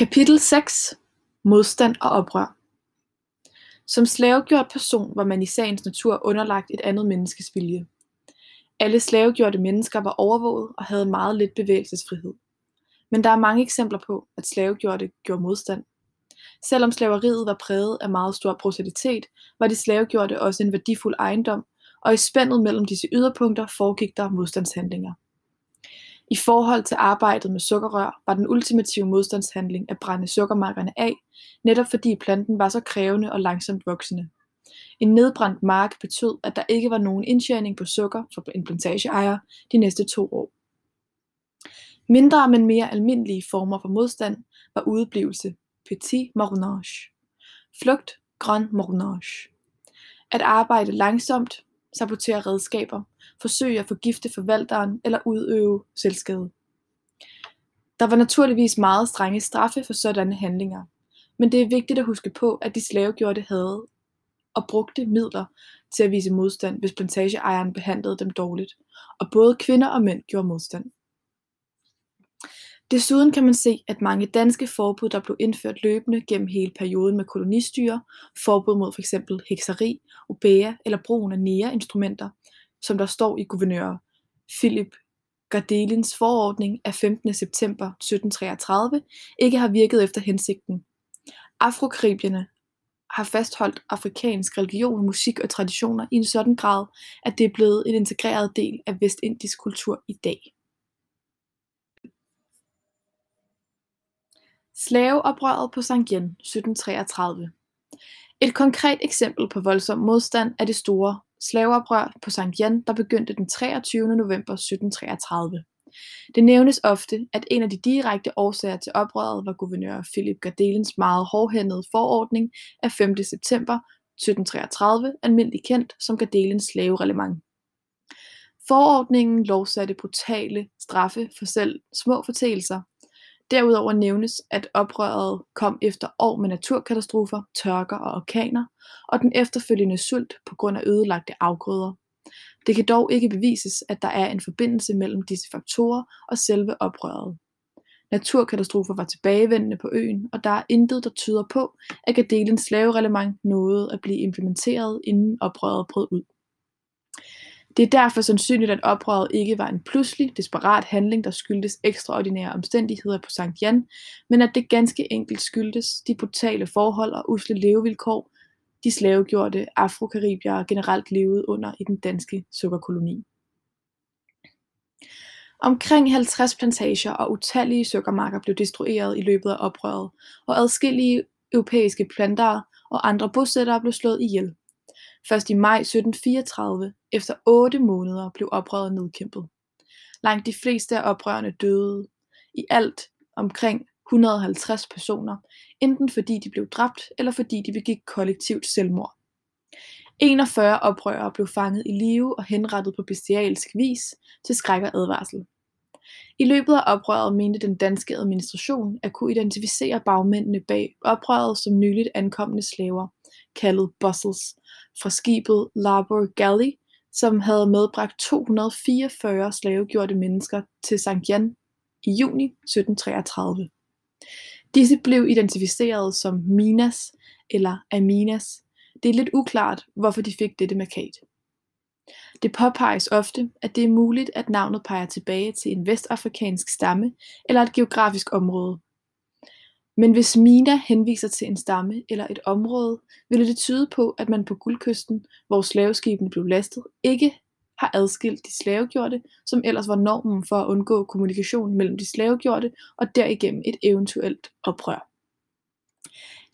Kapitel 6 Modstand og oprør Som slavegjort person var man i sagens natur underlagt et andet menneskes vilje. Alle slavegjorte mennesker var overvåget og havde meget lidt bevægelsesfrihed. Men der er mange eksempler på, at slavegjorte gjorde modstand. Selvom slaveriet var præget af meget stor brutalitet, var de slavegjorte også en værdifuld ejendom, og i spændet mellem disse yderpunkter foregik der modstandshandlinger. I forhold til arbejdet med sukkerrør var den ultimative modstandshandling at brænde sukkermarkerne af, netop fordi planten var så krævende og langsomt voksende. En nedbrændt mark betød, at der ikke var nogen indtjening på sukker for en plantageejer de næste to år. Mindre, men mere almindelige former for modstand var udeblivelse, petit marronage, flugt, grand marronage. At arbejde langsomt, sabotere redskaber, forsøge at forgifte forvalteren eller udøve selvskade. Der var naturligvis meget strenge straffe for sådanne handlinger, men det er vigtigt at huske på, at de slavegjorte havde og brugte midler til at vise modstand, hvis plantageejeren behandlede dem dårligt, og både kvinder og mænd gjorde modstand. Desuden kan man se, at mange danske forbud, der blev indført løbende gennem hele perioden med kolonistyre, forbud mod f.eks. hekseri, obea eller brugen af nære-instrumenter, som der står i guvernør Philip Gardelins forordning af 15. september 1733, ikke har virket efter hensigten. Afrokaribierne har fastholdt afrikansk religion, musik og traditioner i en sådan grad, at det er blevet en integreret del af vestindisk kultur i dag. Slaveoprøret på Sankt Jan 1733 Et konkret eksempel på voldsom modstand er det store slaveoprør på Sankt Jan, der begyndte den 23. november 1733. Det nævnes ofte, at en af de direkte årsager til oprøret var guvernør Philip Gardelens meget hårdhændede forordning af 5. september 1733, almindeligt kendt som Gardelens slavereglement. Forordningen lovsatte brutale straffe for selv små forteelser, Derudover nævnes at oprøret kom efter år med naturkatastrofer, tørker og orkaner, og den efterfølgende sult på grund af ødelagte afgrøder. Det kan dog ikke bevises, at der er en forbindelse mellem disse faktorer og selve oprøret. Naturkatastrofer var tilbagevendende på øen, og der er intet, der tyder på, at Gardelens slavereglement nåede at blive implementeret, inden oprøret brød ud. Det er derfor sandsynligt, at oprøret ikke var en pludselig, desperat handling, der skyldtes ekstraordinære omstændigheder på Sankt Jan, men at det ganske enkelt skyldtes de brutale forhold og usle levevilkår, de slavegjorte afrokaribier generelt levede under i den danske sukkerkoloni. Omkring 50 plantager og utallige sukkermarker blev destrueret i løbet af oprøret, og adskillige europæiske planter og andre bosættere blev slået ihjel. Først i maj 1734, efter otte måneder, blev oprøret nedkæmpet. Langt de fleste af oprørerne døde. I alt omkring 150 personer, enten fordi de blev dræbt, eller fordi de begik kollektivt selvmord. 41 oprørere blev fanget i live og henrettet på bestialsk vis til skræk og advarsel. I løbet af oprøret mente den danske administration at kunne identificere bagmændene bag oprøret som nyligt ankomne slaver, kaldet Bustles, fra skibet Labor Galley, som havde medbragt 244 slavegjorte mennesker til St. Jan i juni 1733. Disse blev identificeret som Minas eller Aminas. Det er lidt uklart, hvorfor de fik dette markat. Det påpeges ofte, at det er muligt, at navnet peger tilbage til en vestafrikansk stamme eller et geografisk område, men hvis Mina henviser til en stamme eller et område, ville det tyde på, at man på Guldkysten, hvor slaveskibene blev lastet, ikke har adskilt de slavegjorte, som ellers var normen for at undgå kommunikation mellem de slavegjorte og derigennem et eventuelt oprør.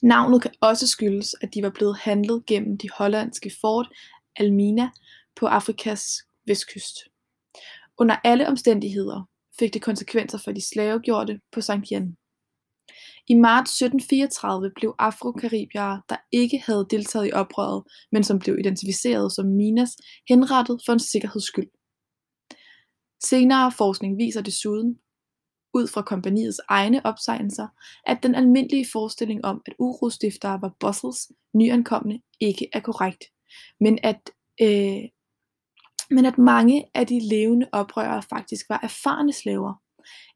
Navnet kan også skyldes, at de var blevet handlet gennem de hollandske fort Almina på Afrikas vestkyst. Under alle omstændigheder fik det konsekvenser for de slavegjorte på St. Jan. I marts 1734 blev afrokaribiere, der ikke havde deltaget i oprøret, men som blev identificeret som Minas, henrettet for en sikkerheds skyld. Senere forskning viser desuden, ud fra kompaniets egne optegnelser, at den almindelige forestilling om, at urostiftere var bossels, nyankomne, ikke er korrekt, men at, øh, men at mange af de levende oprørere faktisk var erfarne slaver,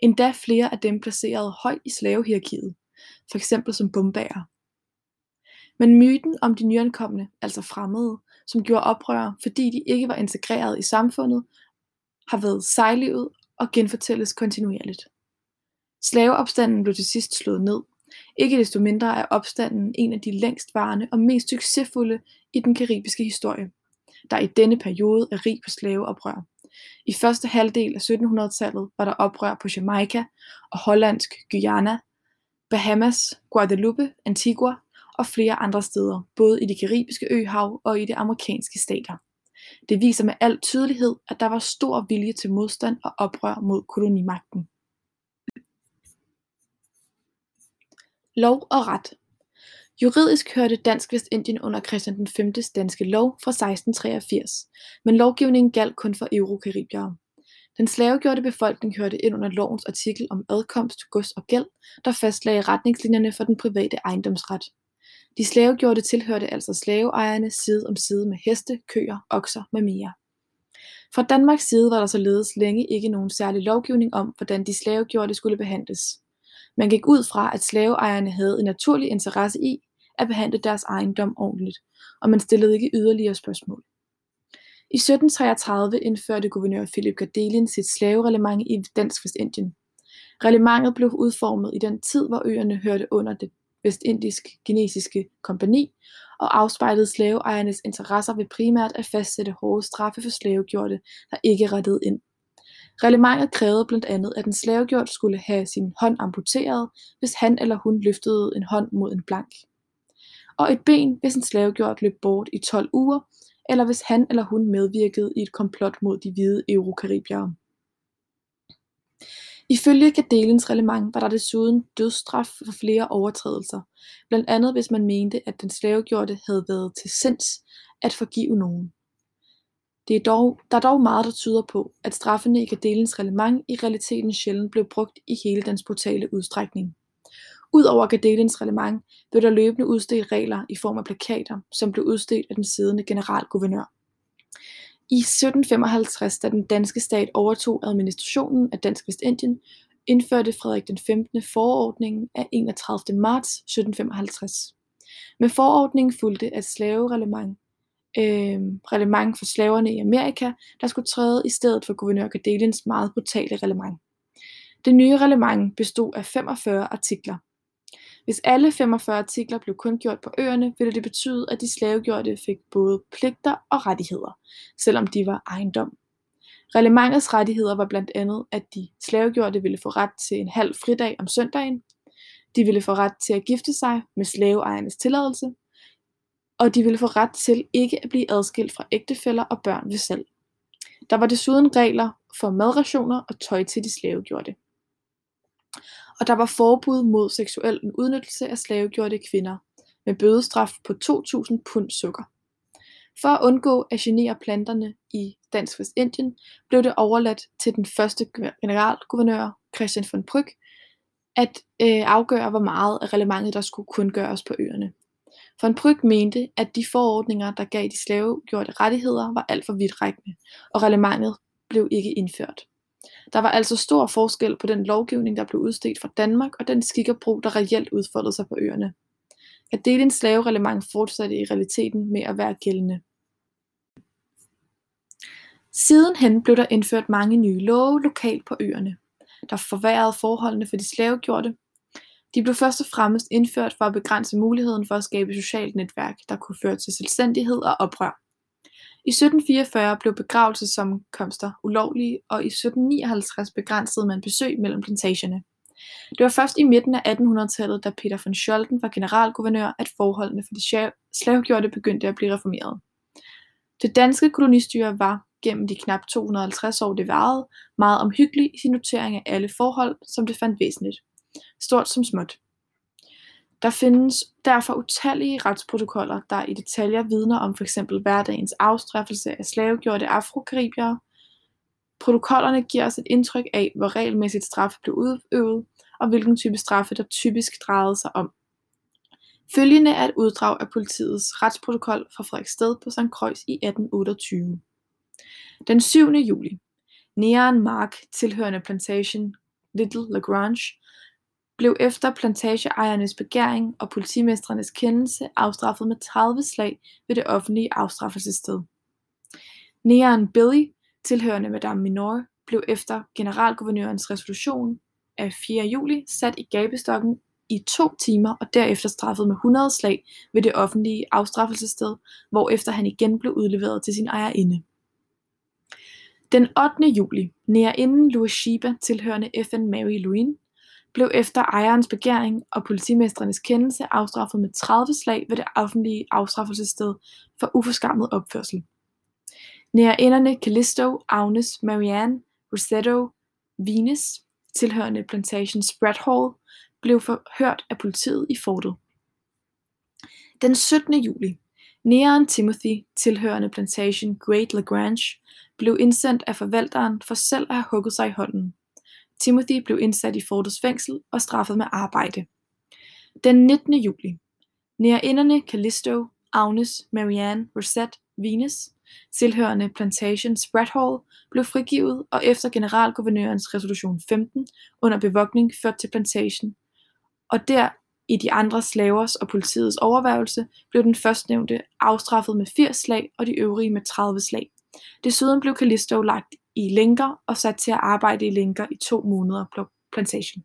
endda flere af dem placeret højt i slavehierarkiet. for eksempel som bombager. Men myten om de nyankomne, altså fremmede, som gjorde oprør, fordi de ikke var integreret i samfundet, har været sejlivet og genfortælles kontinuerligt. Slaveopstanden blev til sidst slået ned. Ikke desto mindre er opstanden en af de længstvarende og mest succesfulde i den karibiske historie, der i denne periode er rig på slaveoprør. I første halvdel af 1700-tallet var der oprør på Jamaica og hollandsk Guyana, Bahamas, Guadeloupe, Antigua og flere andre steder, både i det karibiske øhav og i de amerikanske stater. Det viser med al tydelighed, at der var stor vilje til modstand og oprør mod kolonimagten. Lov og ret Juridisk hørte Dansk Vestindien under Christian den 5. danske lov fra 1683, men lovgivningen galt kun for eurokaribiere. Den slavegjorte befolkning hørte ind under lovens artikel om adkomst, gods og gæld, der fastlagde retningslinjerne for den private ejendomsret. De slavegjorte tilhørte altså slaveejerne side om side med heste, køer, okser med mere. Fra Danmarks side var der således længe ikke nogen særlig lovgivning om, hvordan de slavegjorte skulle behandles. Man gik ud fra, at slaveejerne havde en naturlig interesse i at behandle deres ejendom ordentligt, og man stillede ikke yderligere spørgsmål. I 1733 indførte guvernør Philip Gardelin sit slavereglement i Dansk Vestindien. Reglementet blev udformet i den tid, hvor øerne hørte under det vestindisk kinesiske kompani og afspejlede slaveejernes interesser ved primært at fastsætte hårde straffe for slavegjorte, der ikke rettede ind. Reglementet krævede blandt andet, at en slavegjort skulle have sin hånd amputeret, hvis han eller hun løftede en hånd mod en blank, og et ben, hvis en slavegjort løb bort i 12 uger, eller hvis han eller hun medvirkede i et komplot mod de hvide eurokaribiere. Ifølge Gadelens reglement var der desuden dødsstraf for flere overtrædelser, blandt andet hvis man mente, at den slavegjorte havde været til sinds at forgive nogen. Det er dog, der er dog meget, der tyder på, at straffene i Gadelens reglement i realiteten sjældent blev brugt i hele dens brutale udstrækning. Udover Gadelens reglement blev der løbende udstedt regler i form af plakater, som blev udstedt af den siddende generalguvernør. I 1755, da den danske stat overtog administrationen af Dansk Vestindien, indførte Frederik den 15. forordningen af 31. marts 1755. Med forordningen fulgte et slavereglement øh, reglement for slaverne i Amerika, der skulle træde i stedet for guvernør Gadelins meget brutale reglement. Det nye reglement bestod af 45 artikler. Hvis alle 45 artikler blev kundgjort på øerne, ville det betyde, at de slavegjorte fik både pligter og rettigheder, selvom de var ejendom. Reglementets rettigheder var blandt andet, at de slavegjorte ville få ret til en halv fridag om søndagen, de ville få ret til at gifte sig med slaveejernes tilladelse, og de ville få ret til ikke at blive adskilt fra ægtefæller og børn ved salg. Der var desuden regler for madrationer og tøj til de slavegjorte. Og der var forbud mod seksuel udnyttelse af slavegjorte kvinder, med bødestraf på 2.000 pund sukker. For at undgå at genere planterne i Dansk Vestindien, blev det overladt til den første generalguvernør, Christian von Pryk, at øh, afgøre, hvor meget af relevantet der skulle kun gøres på øerne. Von Pryk mente, at de forordninger, der gav de slavegjorte rettigheder, var alt for vidtrækkende, og relevantet blev ikke indført. Der var altså stor forskel på den lovgivning, der blev udstedt fra Danmark, og den skik og brug, der reelt udfoldede sig på øerne. At dele en slavereglement fortsatte i realiteten med at være gældende. Sidenhen blev der indført mange nye love lokalt på øerne, der forværrede forholdene for de slavegjorte. De blev først og fremmest indført for at begrænse muligheden for at skabe socialt netværk, der kunne føre til selvstændighed og oprør. I 1744 blev begravelsessammenkomster ulovlige og i 1759 begrænsede man besøg mellem plantagerne. Det var først i midten af 1800-tallet, da Peter von Scholten var generalguvernør, at forholdene for de slavgjorte begyndte at blive reformeret. Det danske kolonistyre var, gennem de knap 250 år det varede, meget omhyggelig i sin notering af alle forhold, som det fandt væsentligt, stort som småt. Der findes derfor utallige retsprotokoller, der i detaljer vidner om f.eks. hverdagens afstraffelse af slavegjorte afrokaribiere. Protokollerne giver os et indtryk af, hvor regelmæssigt straf blev udøvet, og hvilken type straffe der typisk drejede sig om. Følgende er et uddrag af politiets retsprotokol fra Frederiksted på St. Croix i 1828. Den 7. juli. Neon Mark, tilhørende plantation Little Lagrange, blev efter plantageejernes begæring og politimestrenes kendelse afstraffet med 30 slag ved det offentlige afstraffelsessted. Negeren Billy, tilhørende Madame Minor, blev efter generalguvernørens resolution af 4. juli sat i gabestokken i to timer og derefter straffet med 100 slag ved det offentlige afstraffelsessted, hvorefter han igen blev udleveret til sin ejerinde. Den 8. juli, nærerinden Louis Shiba, tilhørende FN Mary Louine, blev efter ejerens begæring og politimestrenes kendelse afstraffet med 30 slag ved det offentlige afstraffelsessted for uforskammet opførsel. Nærinderne Callisto, Agnes, Marianne, Rosetto, Venus, tilhørende plantagen Spread Hall, blev forhørt af politiet i fortet. Den 17. juli, Neon Timothy, tilhørende plantation Great Lagrange, blev indsendt af forvalteren for selv at have hugget sig i hånden. Timothy blev indsat i fortets fængsel og straffet med arbejde. Den 19. juli, Nærinderne Callisto, Agnes, Marianne, Rosette, Venus, tilhørende Plantation Spread Hall, blev frigivet og efter generalguvernørens resolution 15 under bevogtning ført til Plantation, og der i de andre slavers og politiets overværelse blev den førstnævnte afstraffet med 80 slag og de øvrige med 30 slag. Desuden blev Callisto lagt i lænker og sat til at arbejde i lænker i to måneder på plantation.